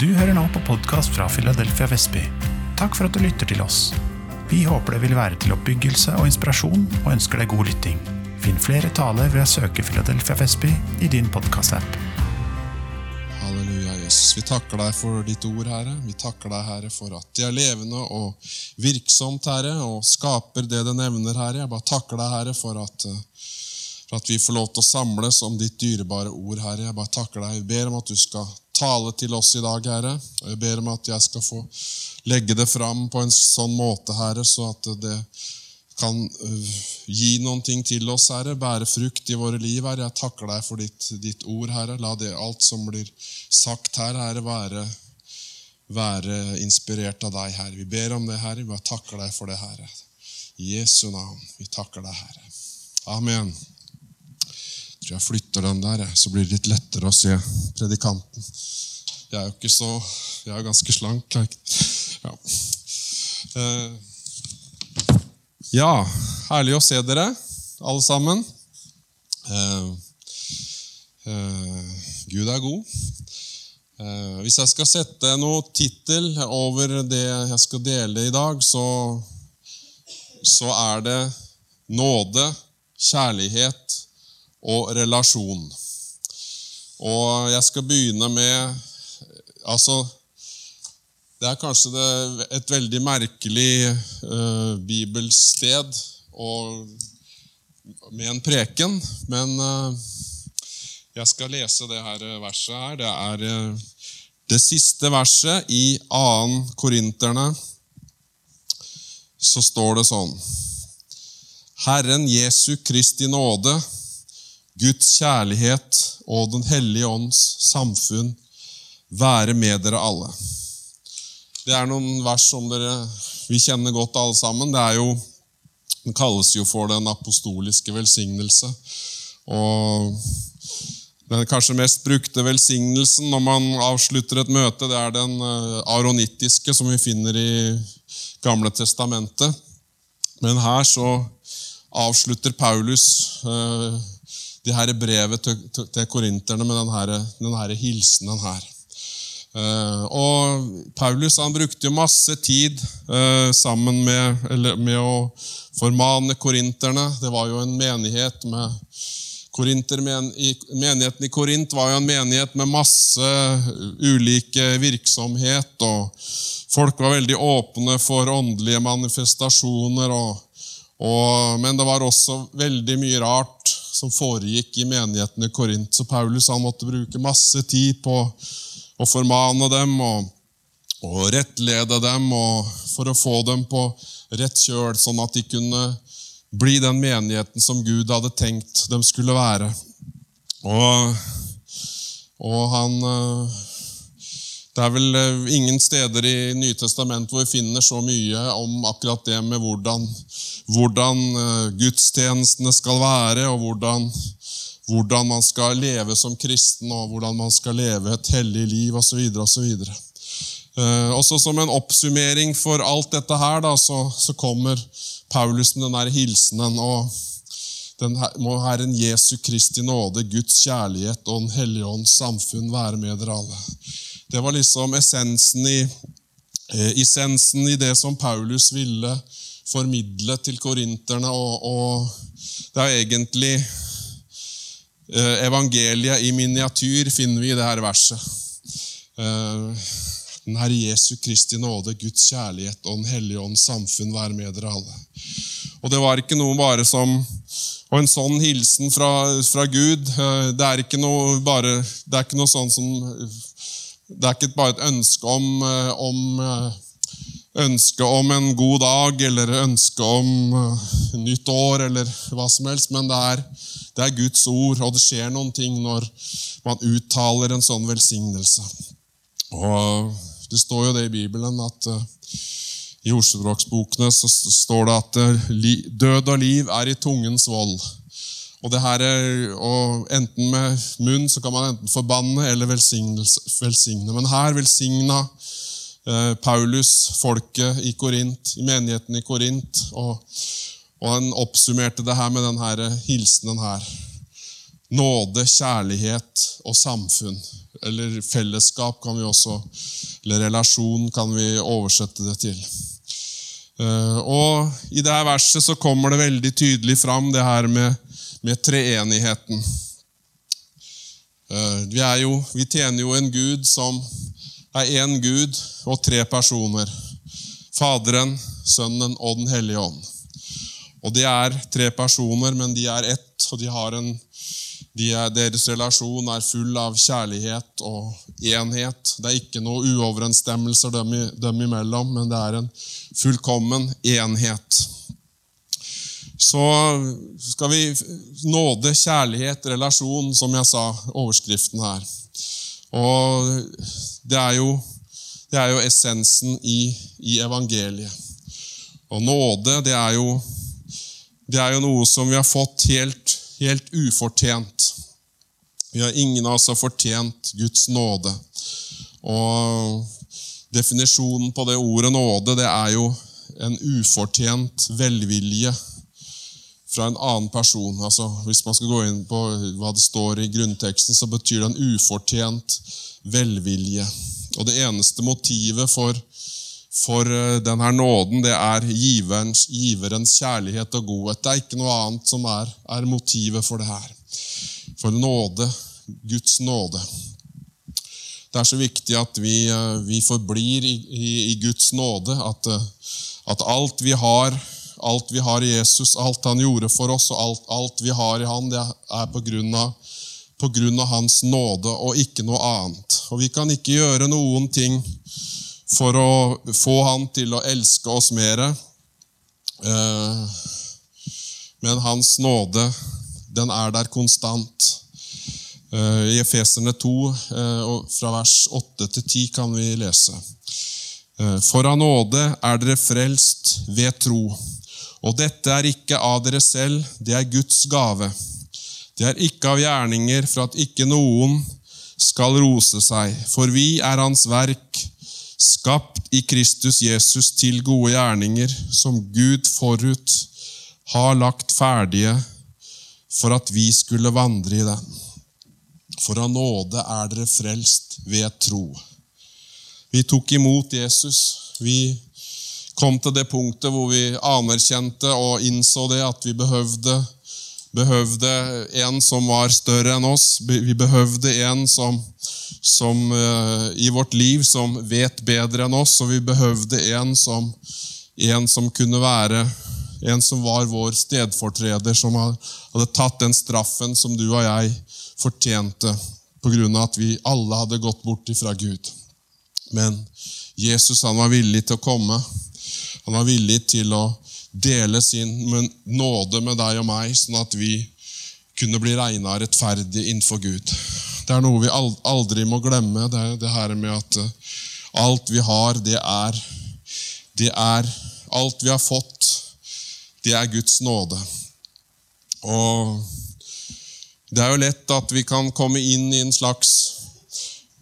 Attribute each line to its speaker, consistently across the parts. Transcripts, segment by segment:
Speaker 1: Du hører nå på podkast fra Philadelphia Vestby. Takk for at du lytter til oss. Vi håper det vil være til oppbyggelse og inspirasjon, og ønsker deg god lytting. Finn flere taler ved å søke Philadelphia Vestby i din podkast-app.
Speaker 2: Halleluja, Jesus. Vi takker deg for ditt ord, Herre. Vi takker deg, Herre, for at de er levende og virksomt, Herre, og skaper det det nevner, Herre. Jeg bare takker deg, Herre, for at, at vi får lov til å samles om ditt dyrebare ord, Herre. Jeg bare takker deg. Jeg ber om at du skal tale til oss i dag, Herre. Og jeg ber om at jeg skal få legge det fram på en sånn måte, Herre, så at det kan øh, gi noen ting til oss, Herre, bære frukt i våre liv, Herre. Jeg takker deg for ditt, ditt ord, Herre. La det alt som blir sagt her, Herre, være, være inspirert av deg, Herre. Vi ber om det, Herre. Vi bare takker deg for det, Herre. I Jesu navn. Vi takker deg, Herre. Amen. Tror jeg flytter den der, så blir det litt lettere å se predikanten. Jeg er jo ikke så Jeg er ganske slank. Ja. Eh, ja, herlig å se dere, alle sammen. Eh, eh, Gud er god. Hvis jeg skal sette noe tittel over det jeg skal dele i dag, så, så er det nåde, kjærlighet og relasjon. Og jeg skal begynne med Altså det er kanskje det, et veldig merkelig uh, bibelsted og, med en preken, men uh, jeg skal lese det her verset her. Det er uh, det siste verset i 2. Korinterne. Så står det sånn Herren Jesu Kristi nåde, Guds kjærlighet og Den hellige ånds samfunn være med dere alle. Det er noen vers som dere, vi kjenner godt alle sammen. Det er jo, Den kalles jo for den apostoliske velsignelse. Og Den kanskje mest brukte velsignelsen når man avslutter et møte, det er den aronittiske, som vi finner i Gamle testamentet. Men her så avslutter Paulus det her brevet til, til korinterne med denne, denne hilsenen her. Uh, og Paulus han brukte jo masse tid uh, sammen med, eller, med, å formane korinterne. Det var jo en menighet med korinter, Menigheten i Korint var jo en menighet med masse ulike virksomhet. og Folk var veldig åpne for åndelige manifestasjoner. Og, og, men det var også veldig mye rart som foregikk i menigheten i Korint. Så Paulus han måtte bruke masse tid på å formane dem og, og rettlede dem og for å få dem på rett kjøl, sånn at de kunne bli den menigheten som Gud hadde tenkt de skulle være. Og, og han Det er vel ingen steder i Nytestamentet hvor vi finner så mye om akkurat det med hvordan, hvordan gudstjenestene skal være, og hvordan hvordan man skal leve som kristen, og hvordan man skal leve et hellig liv osv. Uh, også som en oppsummering for alt dette her, da, så, så kommer Paulus med denne hilsenen. og den må Herren Jesu Kristi nåde, Guds kjærlighet og Den hellige ånds samfunn være med dere alle. Det var liksom essensen i, eh, essensen i det som Paulus ville formidle til korinterne. Og, og det er egentlig Eh, evangeliet i miniatyr finner vi i dette verset. Eh, den Herre Jesu Kristi nåde, Guds kjærlighet og Den hellige ånds samfunn være med dere alle. Og Det var ikke noe bare som og en sånn hilsen fra, fra Gud Det er ikke noe bare Det er ikke noe sånn som Det er ikke bare et ønske om, om ønske om en god dag eller ønske om nytt år eller hva som helst, men det er det er Guds ord, og det skjer noen ting når man uttaler en sånn velsignelse. Og Det står jo det i Bibelen at uh, i ordspråksbokene så står det at uh, død og liv er i tungens vold. Og her er, og Enten med munn så kan man enten forbanne eller velsigne. Men her velsigna uh, Paulus folket i Korint, i menigheten i Korint. og og han oppsummerte det her med denne hilsenen her. nåde, kjærlighet og samfunn. Eller fellesskap kan vi også Eller relasjon kan vi oversette det til. Eh, og I dette verset så kommer det veldig tydelig fram det her med, med treenigheten. Eh, vi, jo, vi tjener jo en Gud som er én Gud og tre personer. Faderen, Sønnen og Den hellige ånd. Og De er tre personer, men de er ett, og de en de er, deres relasjon er full av kjærlighet og enhet. Det er ikke noe uoverensstemmelser dem, dem imellom, men det er en fullkommen enhet. Så skal vi nåde, kjærlighet, relasjon, som jeg sa, overskriften her. Og det er jo, det er jo essensen i, i, evangeliet. Og nåde, det er, jo, det er jo noe som vi har fått helt, helt ufortjent. Vi har ingen av oss har fortjent Guds nåde. Og definisjonen på det ordet nåde, det er jo en ufortjent velvilje fra en annen person. Altså, hvis man skal gå inn på hva det står i grunnteksten, så betyr det en ufortjent velvilje. Og Det eneste motivet for, for eh, denne nåden det er giverens, giverens, kjærlighet og godhet. Det er ikke noe annet som er, er motivet for det her. For nåde, Guds nåde. Det er så viktig at vi, eh, vi forblir i, i, i, Guds nåde. At, eh, at alt vi har Alt vi har i Jesus, alt han gjorde for oss, og alt, alt vi har i han, det er på grunn, av, på grunn av hans nåde og ikke noe annet. Og vi kan ikke gjøre noen ting for å få han til å elske oss mer. Eh, men hans nåde, den er der konstant. Eh, I Efeserne 2, eh, fra vers 8 til 10, kan vi lese. For av nåde er dere frelst ved tro. Og dette er ikke av dere selv, det er Guds gave. Det er ikke av gjerninger for at ikke noen skal rose seg, for vi er Hans verk, skapt i Kristus Jesus til gode gjerninger, som Gud forut har lagt ferdige for at vi skulle vandre i den. For av nåde er dere frelst ved tro. Vi tok imot Jesus. Vi kom til det punktet hvor vi anerkjente og innså det at vi behøvde, behøvde en som var større enn oss. Vi behøvde en som, som uh, i vårt liv som vet bedre enn oss, og vi behøvde en som, en som kunne være en som var vår stedfortreder, som hadde tatt den straffen som du og jeg fortjente pga. at vi alle hadde gått bort ifra Gud. Men Jesus han var villig til å komme. Han var villig til å dele sin nåde med deg og meg, sånn at vi kunne bli regna rettferdige innenfor Gud. Det er noe vi aldri må glemme, det, er det her med at eh, alt vi har, det er, det er Alt vi har fått, det er Guds nåde. Og det er jo lett at vi kan komme inn i en slags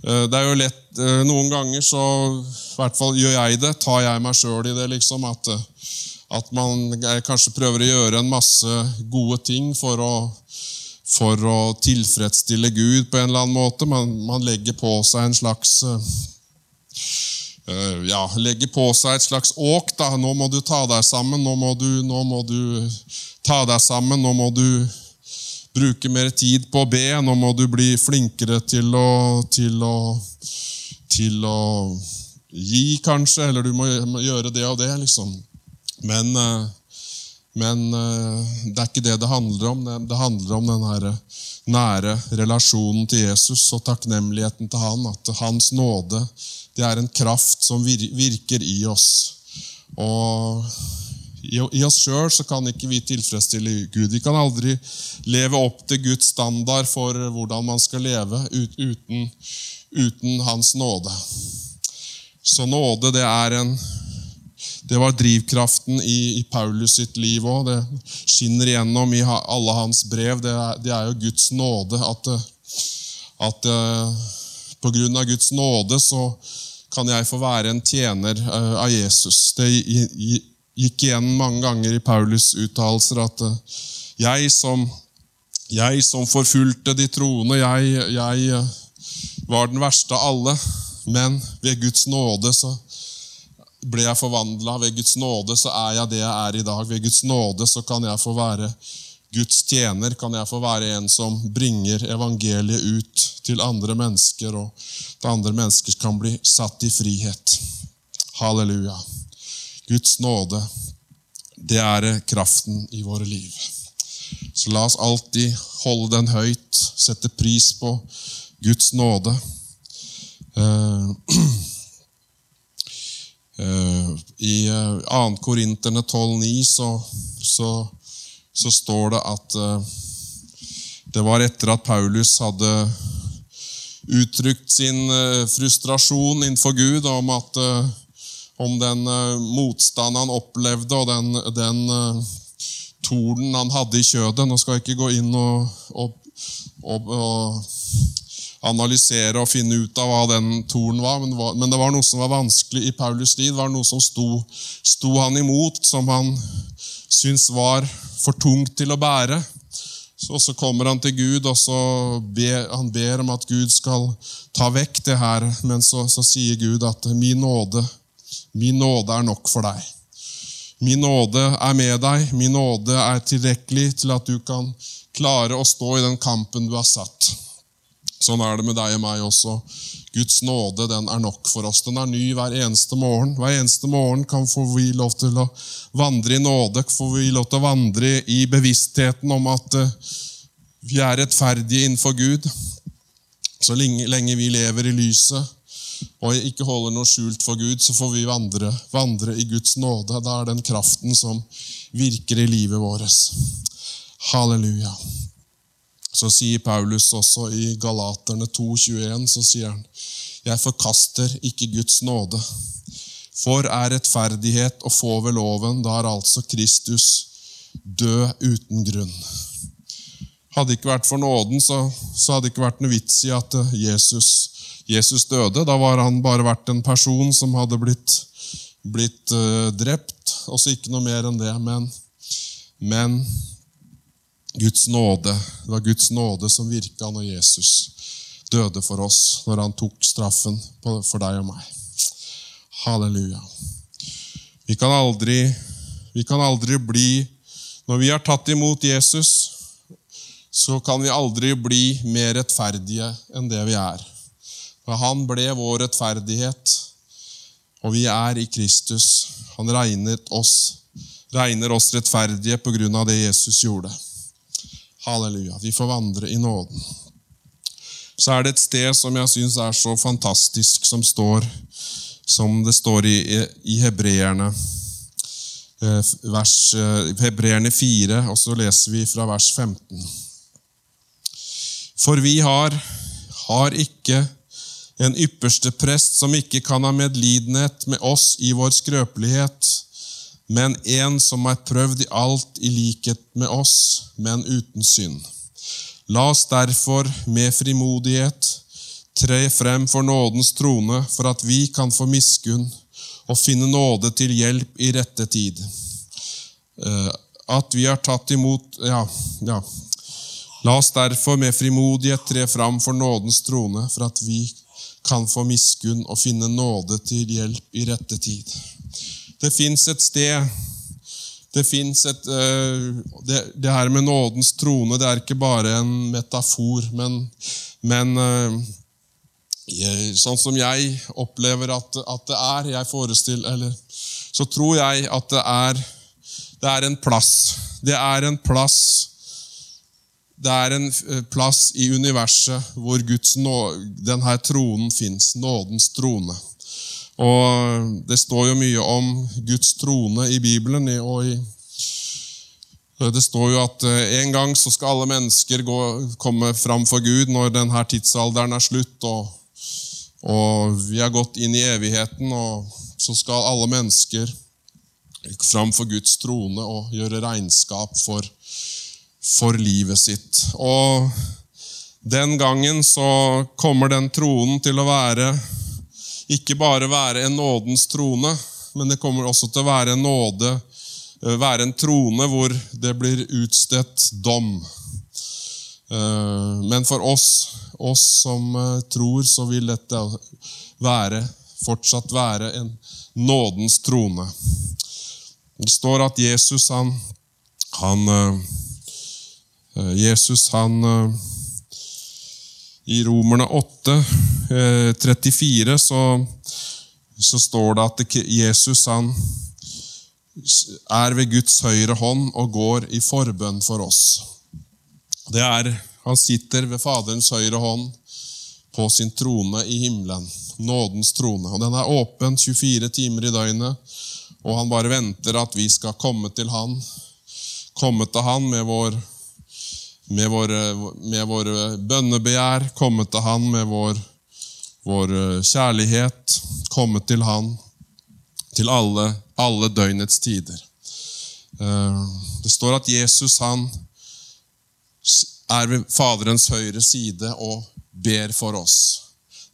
Speaker 2: det er jo lett eh, Noen ganger så i hvert fall gjør jeg det. Tar jeg meg sjøl i det, liksom. At, eh, at, man kanskje prøver å gjøre en masse gode ting for å, for å tilfredsstille Gud på en eller annen måte. Man, man legger på seg en slags ja, legger på seg et slags åk. da, 'Nå må du ta deg sammen. Nå må du, nå må du ta deg sammen. Nå må du bruke mer tid på å be. Nå må du bli flinkere til å, til å, til å gi, kanskje, eller du må gjøre det og det, liksom. Men, eh, men eh, det er ikke det det handler om. Det handler om den her nære relasjonen til Jesus og takknemligheten til han. At hans nåde det er en kraft som virker i oss. Og i oss sjøl kan ikke vi tilfredsstille Gud. Vi kan aldri leve opp til Guds standard for hvordan man skal leve uten, uten Hans nåde. Så nåde, det er en det var drivkraften i, i Paulus sitt liv òg. Det skinner igjennom i alle hans brev. Det er, det er jo Guds nåde at, at uh, på grunn av Guds nåde så kan jeg få være en tjener uh, av Jesus. Det gikk igjen mange ganger i Paulus' uttalelser at eh, jeg som Jeg som forfulgte de troende, jeg, jeg eh, var den verste av alle. Men ved Guds nåde så ble jeg forvandla. Ved Guds nåde så er jeg det jeg er i dag. Ved Guds nåde så kan jeg få være Guds tjener, kan jeg få være en som bringer evangeliet ut til andre mennesker, og at andre mennesker kan bli satt i frihet. Halleluja. Guds nåde, det er kraften i våre liv. Så la oss alltid holde den høyt, sette pris på Guds nåde. Eh, eh, I 2. Korinterne 12,9 så, så, så, står det at eh, det var etter at Paulus hadde uttrykt sin frustrasjon innenfor Gud om, at, om den motstand han opplevde, og den, den torden han hadde i kjødet. Nå skal jeg ikke gå inn og, og, og, og analysere og finne ut av hva den tornen var, men det var noe som var vanskelig i Paulus' liv. Det var noe som sto, sto han imot, som han syntes var for tungt til å bære. Så, så kommer han til Gud, og så ber, han ber om at Gud skal ta vekk det her. Men så, så sier Gud at 'min nåde, min nåde er nok for deg'. Min nåde er med deg. Min nåde er tilrekkelig til at du kan klare å stå i den kampen du har satt. Sånn er det med deg og meg også. Guds nåde den er nok for oss. Den er ny hver eneste morgen. Hver eneste morgen kan få vi lov til å vandre i nåde, får vi lov til å vandre i bevisstheten om at eh, vi er rettferdige innenfor Gud. Så lenge, lenge vi lever i lyset, og ikke holder noe skjult for Gud, så får vi vandre, vandre i Guds nåde. Da er den kraften som virker i livet vårt. Halleluja. Så sier Paulus også i Galaterne 2,21, så sier han, jeg forkaster ikke Guds nåde. For er rettferdighet å få ved loven, da er altså Kristus død uten grunn. Hadde det ikke vært for nåden, så, så hadde det ikke vært noe vits i at Jesus Jesus døde. Da var han bare vært en person som hadde blitt, blitt uh, drept. Også ikke noe mer enn det. Men, men Guds nåde, det var Guds nåde som virka når Jesus døde for oss, når han tok straffen for deg og meg. Halleluja. Vi kan aldri, vi kan aldri bli Når vi har tatt imot Jesus, så kan vi aldri bli mer rettferdige enn det vi er. For han ble vår rettferdighet, og vi er i Kristus. Han oss, regner oss rettferdige på grunn av det Jesus gjorde. Halleluja. Vi får vandre i nåden. Så er det et sted som jeg syns er så fantastisk, som, står, som det står i, i hebreerne. Eh, vers, eh, hebreerne 4, og så leser vi fra vers 15. For vi har, har ikke en ypperste prest som ikke kan ha medlidenhet med oss i vår skrøpelighet, men en som er prøvd i alt i likhet med oss, men uten synd. La oss derfor med frimodighet tre frem for nådens trone, for at vi kan få miskunn og finne nåde til hjelp i rette tid. Eh, at vi har tatt imot Ja, ja. La oss derfor med frimodighet tre fram for nådens trone, for at vi kan få miskunn og finne nåde til hjelp i rette tid. Det fins et sted Det et uh, det, her med nådens trone, det er ikke bare en metafor, men, men uh, sånn som jeg opplever at, at, det er jeg forestiller, eller, Så tror jeg at det er, det er en plass. Det er en plass det er en eh, plass i universet hvor Guds nå, denne tronen fins. Nådens trone. Og Det står jo mye om Guds trone i Bibelen. og i det står jo at eh, en gang så skal alle mennesker gå, komme fram for Gud når denne tidsalderen er slutt, og, og, vi har gått inn i evigheten, og så skal alle mennesker fram for Guds trone og gjøre regnskap for, for livet sitt. Og den gangen så kommer den tronen til å være ikke bare være en nådens trone, men det kommer også til å være en nåde, eh, være en trone hvor det blir utstedt dom. Eh, Men for oss, oss som eh, tror, så vil dette være, fortsatt være en nådens trone. Det står at Jesus, han, han Jesus, han eh, I Romerne 8, eh, 34, så, så står det at Jesus, han er ved Guds høyre hånd og går i forbønn for oss. Det er, Han sitter ved Faderens høyre hånd på sin trone i himmelen, nådens trone. Og Den er åpen 24 timer i døgnet, og han bare venter at vi skal komme til han. Komme til han med vår med våre, med våre bønnebegjær, komme til han med vår, vår kjærlighet, komme til han til alle, alle døgnets tider. Eh, Det står at Jesus han er ved Faderens høyre side og ber for oss.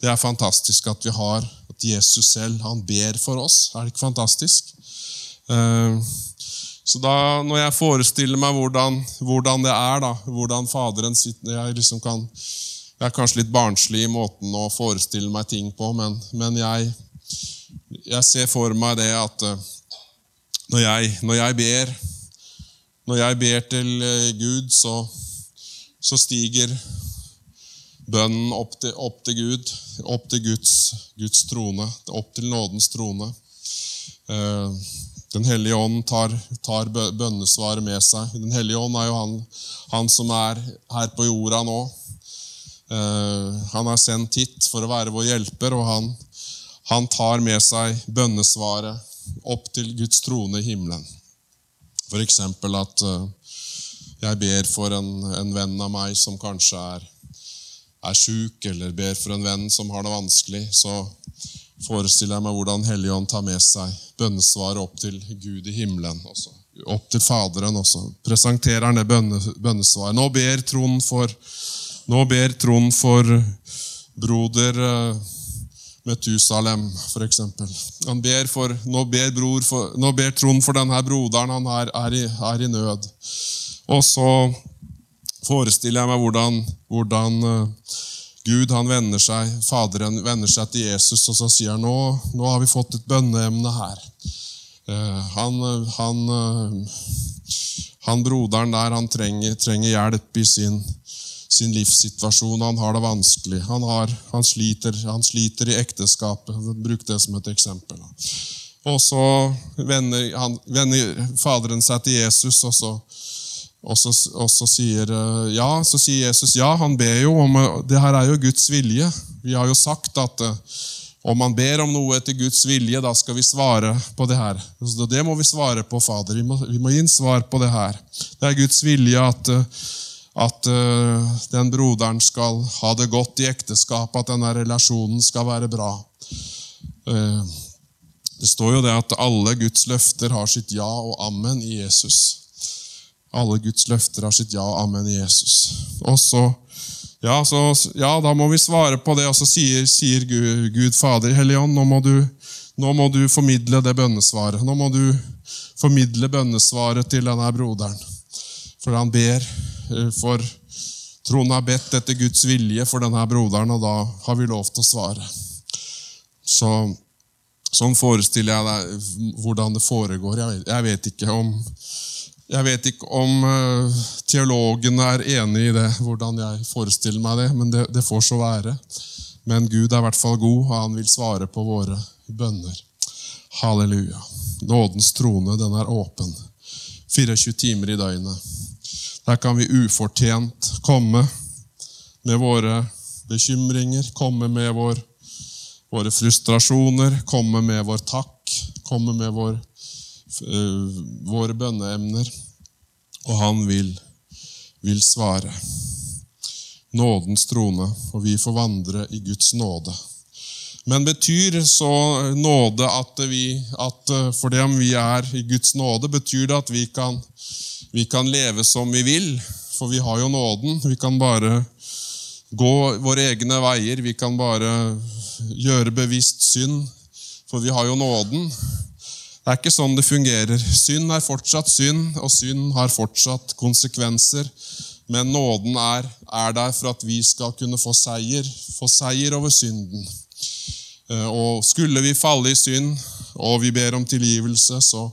Speaker 2: Det er fantastisk at vi har at Jesus selv han ber for oss. Er det ikke fantastisk? Så da, når jeg forestiller meg hvordan, hvordan det er, da, hvordan Faderen sitter Jeg liksom kan, jeg er kanskje litt barnslig i måten å forestille meg ting på, men, men jeg, jeg ser for meg det at eh, når jeg, når jeg ber Når jeg ber til eh, Gud, så, så stiger bønnen opp til, opp til Gud, opp til Guds, Guds trone, opp til nådens trone. Eh, Den hellige ånd tar, tar bønnesvaret med seg. Den hellige ånd er jo han, han som er her på jorda nå. Uh, Han er sendt hit for å være vår hjelper, og han, han tar med seg bønnesvaret opp til Guds trone i himmelen. Eksempel at uh, jeg ber for en, en venn av meg som kanskje er, er sjuk, eller ber for en venn som har det vanskelig, så forestiller jeg meg hvordan Helligånd tar med seg bønnesvaret opp til Gud i himmelen. Også. Opp til Faderen også. Presenterer han det bønne, bønnesvaret. Nå ber Trond for, Trond for broder eh, Metusalem, f.eks. Han ber for, nå ber, bror for, nå ber Trond for denne broderen, han er, er, i, er i nød. Og så forestiller jeg meg hvordan, hvordan eh, Gud han vender seg, Faderen vender seg til Jesus, og så sier han nå, nå har vi fått et bønneemne her. Eh, Han, han, eh, han broderen der, han trenger, trenger hjelp i sin, sin livssituasjon. Han har det vanskelig. Han, har, han, sliter, han sliter i ekteskapet. Bruk det som et eksempel. Og så vender, vender Faderen seg til Jesus, og så og så, og så sier eh, ja, så sier Jesus ja, han ber jo om eh, Det her er jo Guds vilje. Vi har jo sagt at eh, om man ber om noe etter Guds vilje, da skal vi svare på det her. Så det må vi svare på, Fader. Vi må, vi må gi en svar på det her. Det er Guds vilje at, at den broderen skal ha det godt i ekteskapet, at denne relasjonen skal være bra. Det står jo det at alle Guds løfter har sitt ja og amen i Jesus. Alle Guds løfter har sitt ja amen Jesus. Og så, ja, så, ja, da må vi svare på det, og så sier, sier Gud, Gud Fader Hellige Ånd, nå må, du, nå må du formidle det bønnesvaret. Nå må du formidle bønnesvaret til denne broderen. For han ber eh, for Trond har bedt etter Guds vilje for denne broderen, og da har vi lov til å svare. Så Sånn forestiller jeg deg hvordan det foregår. Jeg jeg vet ikke om, jeg vet ikke om uh, teologene er enig i det, hvordan jeg forestiller meg det, men det, det får så være. Men Gud er i hvert fall god, og han vil svare på våre bønner. Halleluja. Nådens trone, den er åpen. 24 timer i døgnet. Der kan vi ufortjent komme med våre bekymringer, komme med vår våre frustrasjoner, komme med vår takk, komme med vår, våre bønneemner. Og han vil, vil svare. Nådens trone, og vi får vandre i Guds nåde. Men betyr så nåde at vi at fordi om vi er i Guds nåde, betyr det at vi kan, vi kan leve som vi vil? For vi har jo nåden. Vi kan bare gå våre egne veier. Vi kan bare gjøre bevisst synd, for vi har jo nåden. Det er ikke sånn det fungerer. Synd er fortsatt synd, og synd har fortsatt konsekvenser. Men nåden er, er der for at vi skal kunne få seier, få seier over synden. Eh, Og skulle vi falle i synd, og vi ber om tilgivelse, så,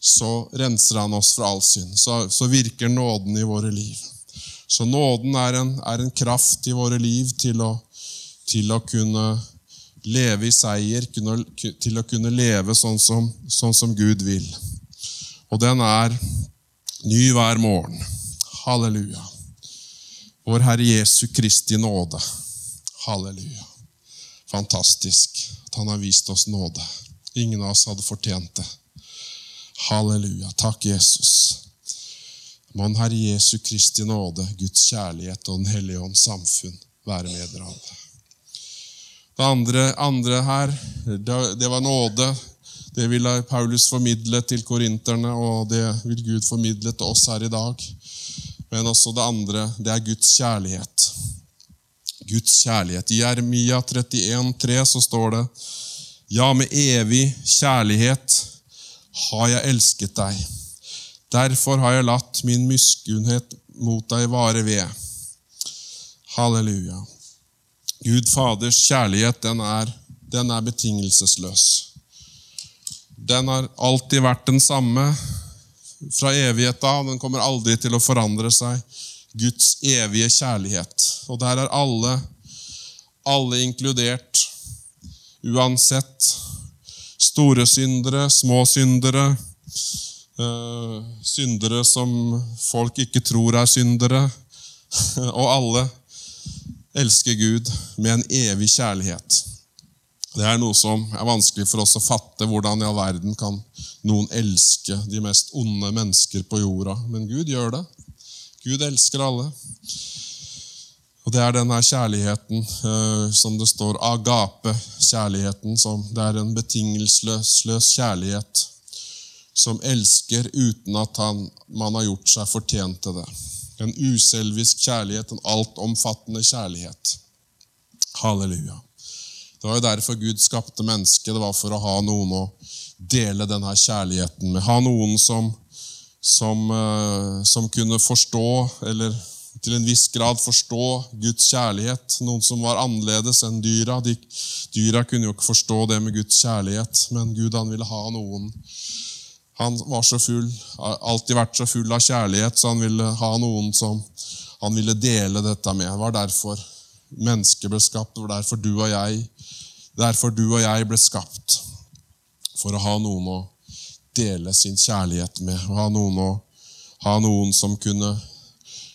Speaker 2: så renser han oss fra all synd. Så, så virker nåden i våre liv. Så nåden er en, er en kraft i våre liv til å, til å kunne leve i seier, til å kunne leve sånn som, sånn som Gud vil. Og den er ny hver morgen. Halleluja. Vår Herre Jesu Kristi nåde. Halleluja. Fantastisk at Han har vist oss nåde. Ingen av oss hadde fortjent det. Halleluja. Takk, Jesus. Må Herre Jesu Kristi nåde, Guds kjærlighet og Den hellige ånds samfunn være med dere alle. Det andre, andre her, det, var nåde. Det ville Paulus formidle til korinterne, og det vil Gud formidle til oss her i dag. Men også det andre, det er Guds kjærlighet. Guds kjærlighet. I Jeremia 31, 31,3 så står det Ja, med evig kjærlighet har jeg elsket deg. Derfor har jeg latt min miskunnhet mot deg vare ved. Halleluja. Gud Faders kjærlighet, den er, den er betingelsesløs. Den har alltid vært den samme fra evighet av. Den kommer aldri til å forandre seg. Guds evige kjærlighet. Og der er alle, alle inkludert, uansett. Store syndere, små syndere, eh, syndere som folk ikke tror er syndere, og alle elsker Gud med en evig kjærlighet. Det er noe som er vanskelig for oss å fatte. Hvordan i all verden kan noen elske de mest onde mennesker på jorda? Men Gud gjør det. Gud elsker alle. Og Det er denne kjærligheten eh, som det står agape-kjærligheten. som Det er en betingelsesløs kjærlighet som elsker uten at han, man har gjort seg fortjent til det. En uselvisk kjærlighet, en altomfattende kjærlighet. Halleluja. Det var jo derfor Gud skapte mennesket. Det var for å ha noen å dele denne kjærligheten med. Ha noen som, som, eh, som kunne forstå, eller til en viss grad forstå, Guds kjærlighet. Noen som var annerledes enn dyra. De, dyra kunne jo ikke forstå det med Guds kjærlighet, men Gud han ville ha noen han var så full, alltid vært så full av kjærlighet, så han ville ha noen som han ville dele dette med. Det var derfor mennesket ble skapt. Det var derfor du og jeg, derfor du og jeg ble skapt. For å ha noen å dele sin kjærlighet med. ha noen, å, ha noen som kunne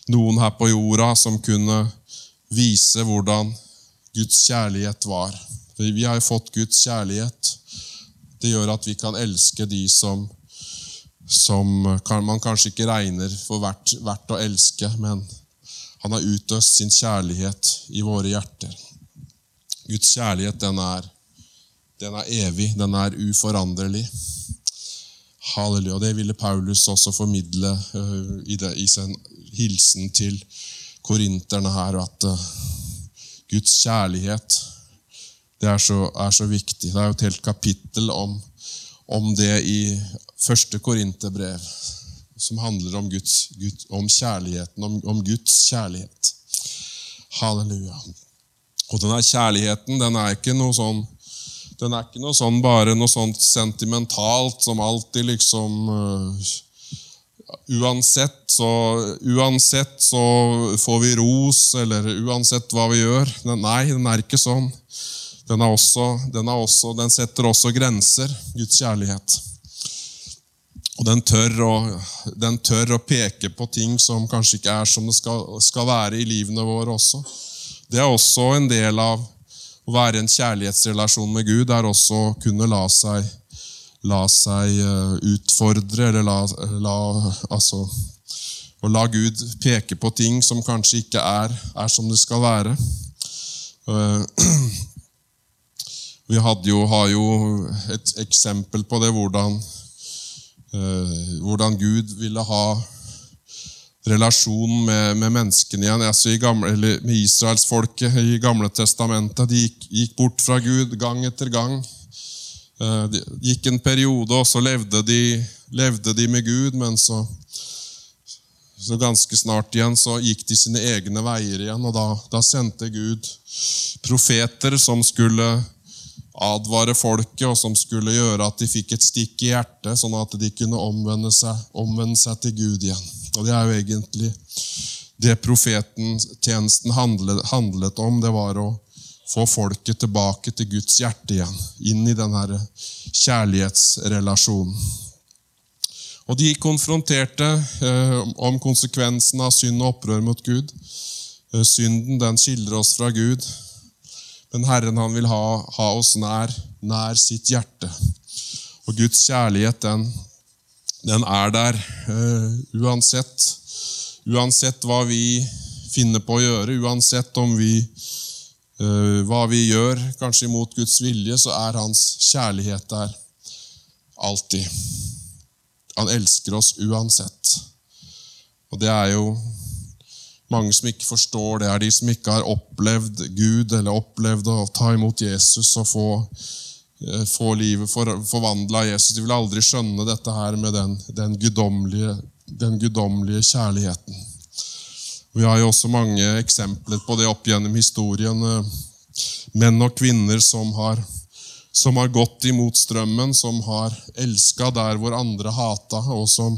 Speaker 2: Noen her på jorda som kunne vise hvordan Guds kjærlighet var. Vi har jo fått Guds kjærlighet. Det gjør at vi kan elske de som som man kanskje ikke regner for verdt, verdt å elske, men han har utøst sin kjærlighet i våre hjerter. Guds kjærlighet, den er, den er evig, den er uforanderlig. Halleluja. Det ville Paulus også formidle uh, i, det, i, sin hilsen til korinterne her, at uh, Guds kjærlighet det er så, er så, viktig. Det er jo et helt kapittel om, om det i første Korinterbrev, som handler om, Guds, Gud, om kjærligheten, om, om, Guds kjærlighet. Halleluja. Og denne kjærligheten, den er ikke noe sånn den er ikke noe sånn bare noe sånt sentimentalt som alltid liksom uh, Uansett så, uansett så får vi ros, eller uansett hva vi gjør. Nei, den er ikke sånn. Den, også, den, også, den setter også grenser, Guds kjærlighet. Og den tør, å, den tør, å, peke på ting som kanskje ikke er som det skal, skal, være i livene våre også. Det er også en del av å være i en kjærlighetsrelasjon med Gud. Det er også å kunne la seg, la seg eh, utfordre, eller la, la, altså, å la Gud peke på ting som kanskje ikke er, er som det skal være. Eh, vi jo, har jo et eksempel på det, hvordan hvordan Gud ville ha relasjon med, med menneskene igjen. Altså gamle, med israelsfolket i Gamle testamentet. De gikk, gikk, bort fra Gud gang etter gang. Eh, det gikk en periode, og så levde de, levde de med Gud, men så så ganske snart igjen så gikk de sine egne veier igjen, og da, da sendte Gud profeter som skulle advare folket, og som skulle gjøre at de fikk et stikk i hjertet, sånn at de kunne omvende seg, omvende seg til Gud igjen. Og Det er jo egentlig det profetentjenesten handlet, handlet om. Det var å få folket tilbake til Guds hjerte igjen, inn i denne kjærlighetsrelasjonen. Og de konfronterte eh, om konsekvensen av synd og opprør mot Gud. Eh, synden den skiller oss fra Gud, men Herren han vil ha, ha oss nær, nær sitt hjerte. Og Guds kjærlighet, den, den er der uh, uansett. Uansett hva vi finner på å gjøre, uansett om vi uh, hva vi gjør, kanskje imot Guds vilje, så er hans kjærlighet der alltid. Han elsker oss uansett. Og det er jo mange som ikke forstår det, er de som ikke har opplevd Gud eller opplevd å ta imot Jesus og få, eh, få livet for, forvandla av Jesus. De vil aldri skjønne dette her med den, den, den guddommelige kjærligheten. Vi har jo også mange eksempler på det opp gjennom historien. Eh, menn og kvinner som har som har gått imot strømmen, som har elska der hvor andre hata, og som,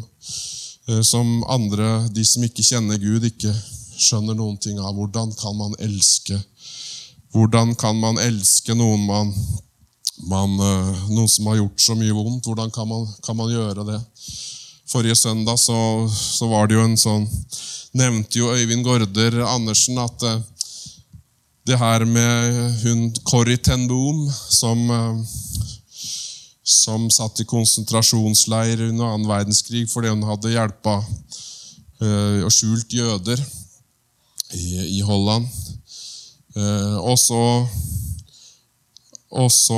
Speaker 2: eh, som, andre, de som ikke kjenner Gud, ikke skjønner noen ting av. Hvordan kan man elske? Hvordan kan man elske noen, man, man, eh, noen som har gjort så mye vondt? Hvordan kan man, kan man gjøre det? Forrige søndag så, så, var det jo en sånn Nevnte jo Øyvind Gaarder Andersen at eh, det her med hun Corrie ten Boom, som, eh, som satt i konsentrasjonsleir under annen verdenskrig fordi hun hadde hjelpa og skjult jøder i, i Holland. Eh, og så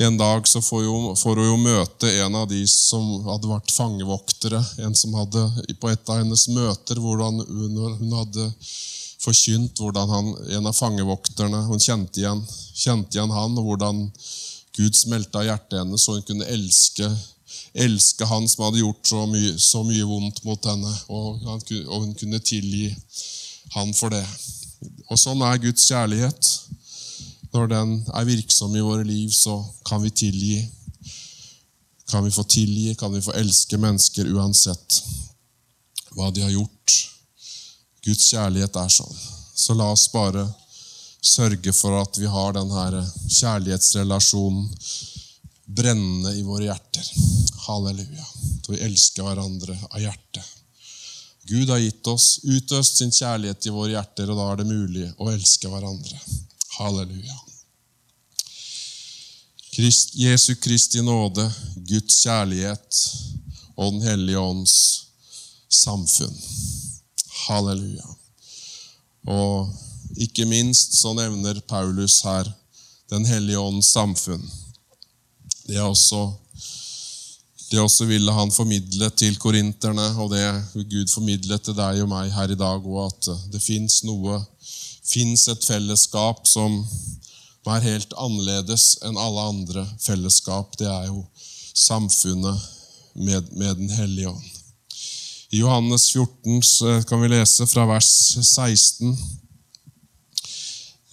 Speaker 2: en dag så får hun, får hun jo møte en av de som hadde vært fangevoktere. En som hadde på et av hennes møter hvordan hun, hun hadde forkynt hvordan han, en av fangevokterne Hun kjente igjen, kjente igjen han, og hvordan Gud smelta hjertet hennes, så hun kunne elske, elske han som hadde gjort så mye, så mye vondt mot henne. Og, han, og hun kunne tilgi han for det. Og sånn er Guds kjærlighet. Når den er virksom i våre liv, så kan vi tilgi. Kan vi få tilgi, kan vi få elske mennesker uansett hva de har gjort. Guds kjærlighet er sånn. Så la oss bare sørge for at vi har denne kjærlighetsrelasjonen brennende i våre hjerter. Halleluja. Så vi elsker hverandre av hjertet. Gud har gitt oss, utøst sin kjærlighet i våre hjerter, og da er det mulig å elske hverandre. Halleluja. Krist, Jesu Kristi nåde, Guds kjærlighet og Den hellige ånds samfunn. Halleluja. Og ikke minst så nevner Paulus her Den hellige ånds samfunn. Det er også det også ville han formidle til korinterne, og det Gud formidlet til deg og meg her i dag òg, at det fins noe Fins et fellesskap som er helt annerledes enn alle andre fellesskap. Det er jo samfunnet med, med Den hellige ånd. I Johannes 14 kan vi lese fra vers 16.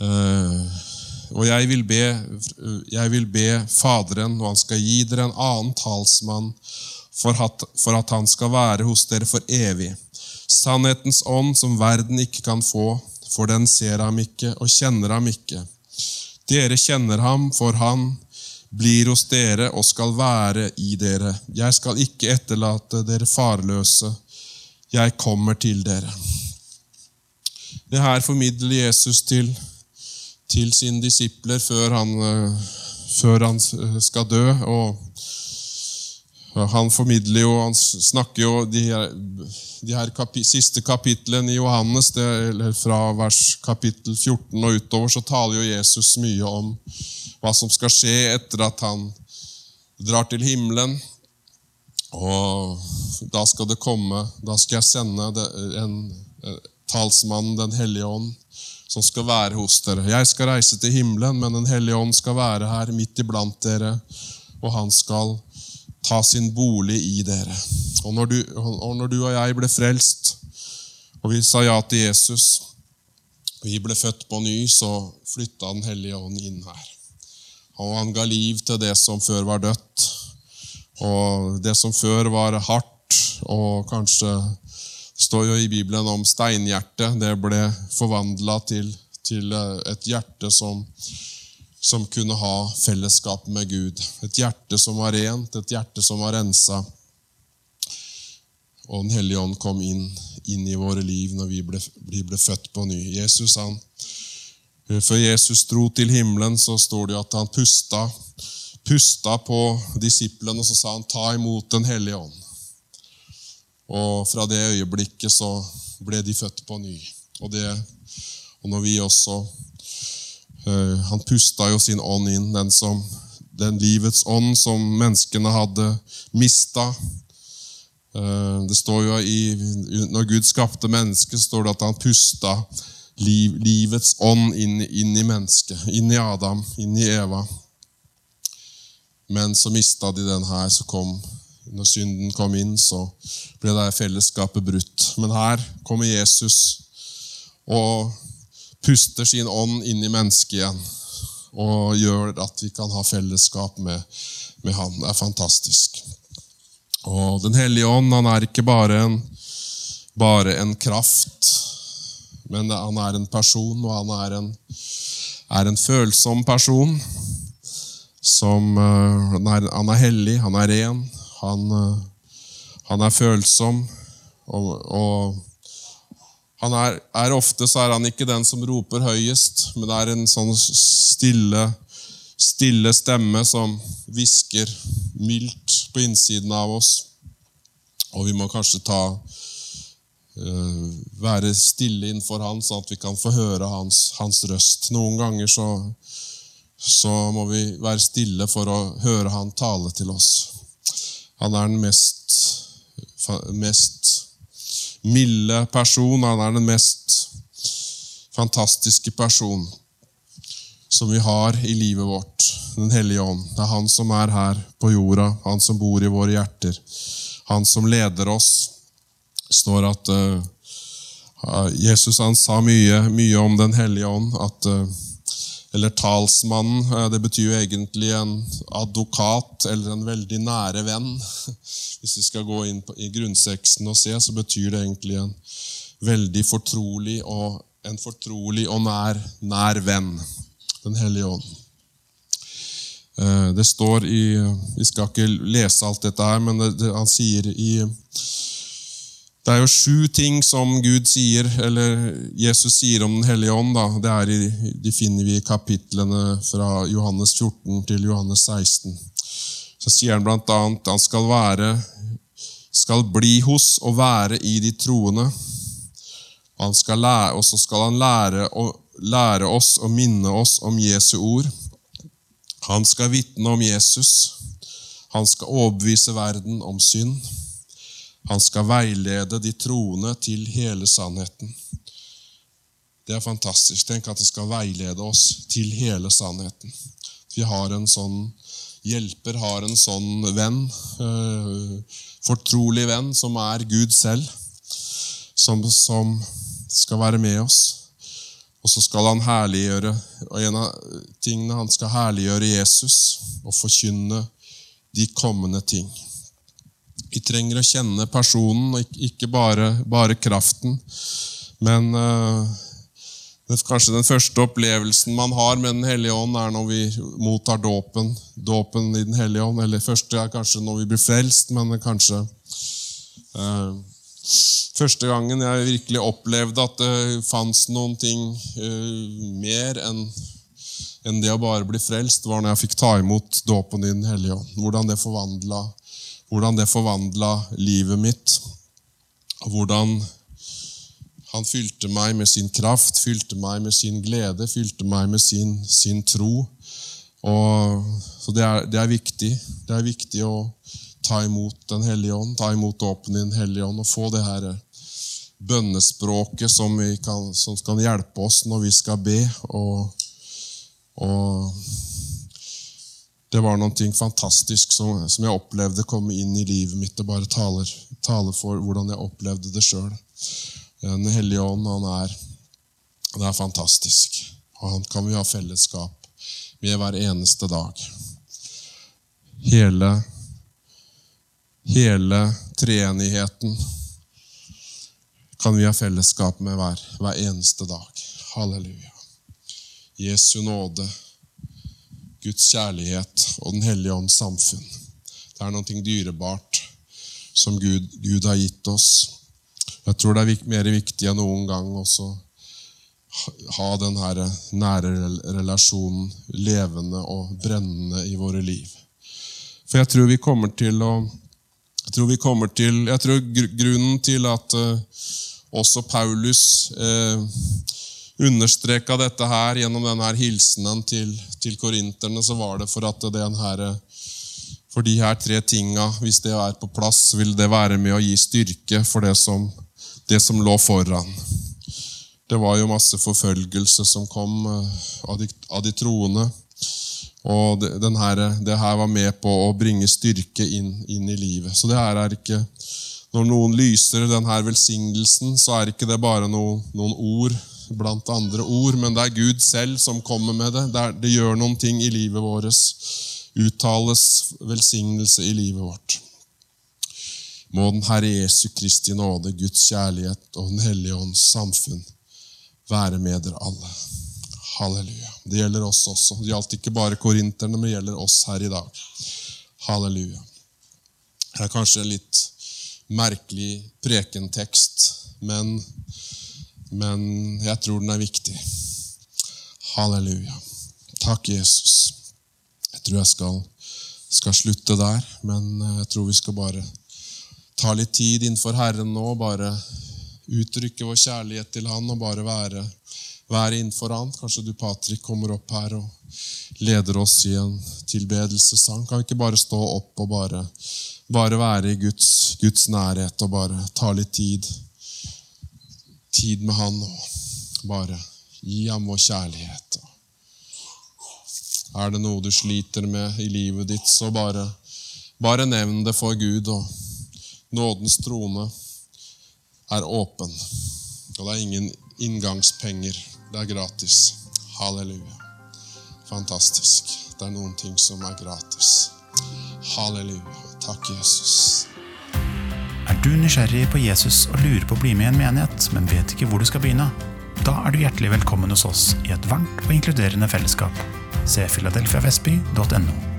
Speaker 2: Eh, og jeg vil, be, jeg vil be Faderen, og han skal gi dere en annen talsmann, for at, for at han skal være hos dere for evig. Sannhetens ånd som verden ikke kan få, for den ser ham ikke og kjenner ham ikke. Dere kjenner ham, for han blir hos dere og skal være i dere. Jeg skal ikke etterlate dere farløse. 'Jeg kommer til dere'. Det her formidler Jesus til, til sine disipler før han, eh, før han, skal dø. og Han formidler jo, han snakker jo de her, de her kapi, siste kapitlene i Johannes, det, eller fra vers kapittel 14 og utover, så taler jo Jesus mye om hva som skal skje etter at han drar til himmelen. Og da skal det komme Da skal jeg sende en talsmann, Den hellige ånd, som skal være hos dere. Jeg skal reise til himmelen, men Den hellige ånd skal være her midt iblant dere, og han skal ta sin bolig i dere. Og når, du, og når du og jeg ble frelst, og vi sa ja til Jesus, vi ble født på ny, så flytta Den hellige ånd inn her. Og han ga liv til det som før var dødt. Og det som før var hardt, og kanskje står jo i Bibelen om steinhjertet. Det ble forvandla til, til et hjerte som, som kunne ha fellesskap med Gud. Et hjerte som var rent, et hjerte som var rensa. Og Den hellige ånd kom inn, inn i våre liv når vi ble, vi ble født på ny. Jesus han, Før Jesus dro til himmelen, så står det at han pusta, pusta på disiplene, og så sa han 'ta imot Den hellige ånd'. Og fra det øyeblikket så ble de født på ny. Og, det, og når vi også uh, Han pusta jo sin ånd inn, den, som, den livets ånd som menneskene hadde mista. Uh, det står jo i, Når Gud skapte mennesket, står det at han pusta liv, livets ånd inn, inn i mennesket. Inn i Adam, inn i Eva. Men så mista de den her. så kom når synden kom inn, så ble det fellesskapet brutt. Men her kommer Jesus og puster sin ånd inn i mennesket igjen. Og gjør at vi kan ha fellesskap med, med Han. Det er fantastisk. Og Den hellige ånd han er ikke bare en, bare en kraft, men han er en person, og han er en, er en følsom person. Som, uh, han, er, han, er, hellig, han er ren, han, uh, han er følsom. Og, og er, er, Ofte så er han ikke den som roper høyest, men det er en sånn stille, stille stemme som hvisker mildt på innsiden av oss. Og vi må kanskje ta uh, være stille innenfor han, sånn at vi kan få høre hans, hans røst. Noen ganger så, så, må vi være stille for å høre han tale til oss. Han er den mest, mest milde person. Han er den mest fantastiske person som vi har i livet vårt. Den hellige ånd. Det er han som er her på jorda, han som bor i våre hjerter. Han som leder oss. Det står at uh, Jesus han sa mye, mye, om Den hellige ånd. at uh, eller talsmannen. Det betyr jo egentlig en advokat eller en veldig nære venn. Hvis vi skal gå inn i grunnseksten og se, så betyr det egentlig en veldig fortrolig og, en fortrolig og nær, nær venn. Den hellige ånd. Det står i Vi skal ikke lese alt dette her, men det, det, han sier i det er jo sju ting som Gud sier, eller Jesus sier om Den hellige ånd. Da. I, de finner vi i kapitlene fra Johannes 14 til Johannes 16. Så sier han bl.a. at han skal, være, skal bli hos og være i de troende. Og, lære, og så skal han lære, lære oss og minne oss om Jesu ord. Han skal vitne om Jesus. Han skal overbevise verden om synd. Han skal veilede de troende til hele sannheten. Det er fantastisk. Tenk at det skal veilede oss til hele sannheten. Vi har en sånn hjelper, har en sånn venn, øh, fortrolig venn, som er Gud selv, som, som skal være med oss. Og så skal han herliggjøre og En av tingene han skal herliggjøre Jesus og forkynne de kommende ting. Vi trenger å kjenne personen, ikke bare, bare kraften. Men uh, kanskje den første opplevelsen man har med Den hellige ånd, er når vi mottar dåpen. Dåpen i Den hellige ånd. Eller første er kanskje når vi blir frelst, men kanskje uh, Første gangen jeg virkelig opplevde at det fantes noen ting uh, mer enn enn det å bare bli frelst, var når jeg fikk ta imot dåpen i Den hellige ånd. Hvordan det forvandla hvordan det forvandla livet mitt. Hvordan han fylte meg med sin kraft, fylte meg med sin glede, fylte meg med sin, sin tro. Og, så det er, det er, viktig. Det er viktig å ta imot Den hellige ånd, ta imot åpen i Den hellige ånd og få det her bønnespråket som, kan, som kan hjelpe oss når vi skal be. og, og det var noe fantastisk som, som, jeg opplevde komme inn i livet mitt. og bare taler, taler for hvordan jeg opplevde det sjøl. Den hellige ånd, han er, han er fantastisk. Og han kan vi ha fellesskap med hver eneste dag. Hele, hele treenigheten kan vi ha fellesskap med hver, hver eneste dag. Halleluja. Jesu nåde Guds kjærlighet og Den hellige ånds samfunn. Det er noe dyrebart som Gud, Gud, har gitt oss. Jeg tror det er mer viktig enn noen gang også ha den nære relasjonen levende og brennende i våre liv. For jeg tror vi kommer til å Jeg tror, vi kommer til, jeg tror grunnen til at uh, også Paulus uh, understreka dette her gjennom denne hilsenen til, til korinterne, så var det for at her, for de her tre tinga, hvis det er på plass, vil det være med å gi styrke for det som, det som lå foran. Det var jo masse forfølgelse som kom eh, av de, av de troende. Og det, her, det her var med på å bringe styrke inn, inn, i livet. Så det her er ikke Når noen lyser denne velsignelsen, så er ikke det bare noen, noen ord blant andre ord, men det er Gud selv som kommer med det. Det, er, det gjør noen ting i livet vårt. Uttales velsignelse i livet vårt. Må den Herre Jesu Kristi nåde, Guds kjærlighet og Den hellige ånds samfunn være med dere alle. Halleluja. Det gjelder oss også. Det gjaldt ikke bare korinterne, men det gjelder oss her i dag. Halleluja. Det er kanskje en litt merkelig prekentekst, men men jeg tror den er viktig. Halleluja. Takk, Jesus. Jeg tror jeg skal, skal slutte der, men eh, jeg tror vi skal bare ta litt tid innenfor Herren nå. Bare uttrykke vår kjærlighet til Han og bare være, være innenfor Han. Kanskje du, Patrick, kommer opp her og leder oss i en tilbedelsessang. Kan vi ikke bare stå opp og bare, bare være i Guds, Guds nærhet og bare ta litt tid? Tid med Han og bare gi ham vår kjærlighet. Er det noe du sliter med i livet ditt, så bare, bare nevn det for Gud. og Nådens trone er åpen, og det er ingen inngangspenger. Det er gratis. Halleluja. Fantastisk. Det er noen ting som er gratis. Halleluja. Takk, Jesus.
Speaker 1: Du nysgjerrig på Jesus og lurer på å bli med i en menighet, men vet ikke hvor du skal begynne? Da er du hjertelig velkommen hos oss i et varmt og inkluderende fellesskap. Se filadelfiavestby.no.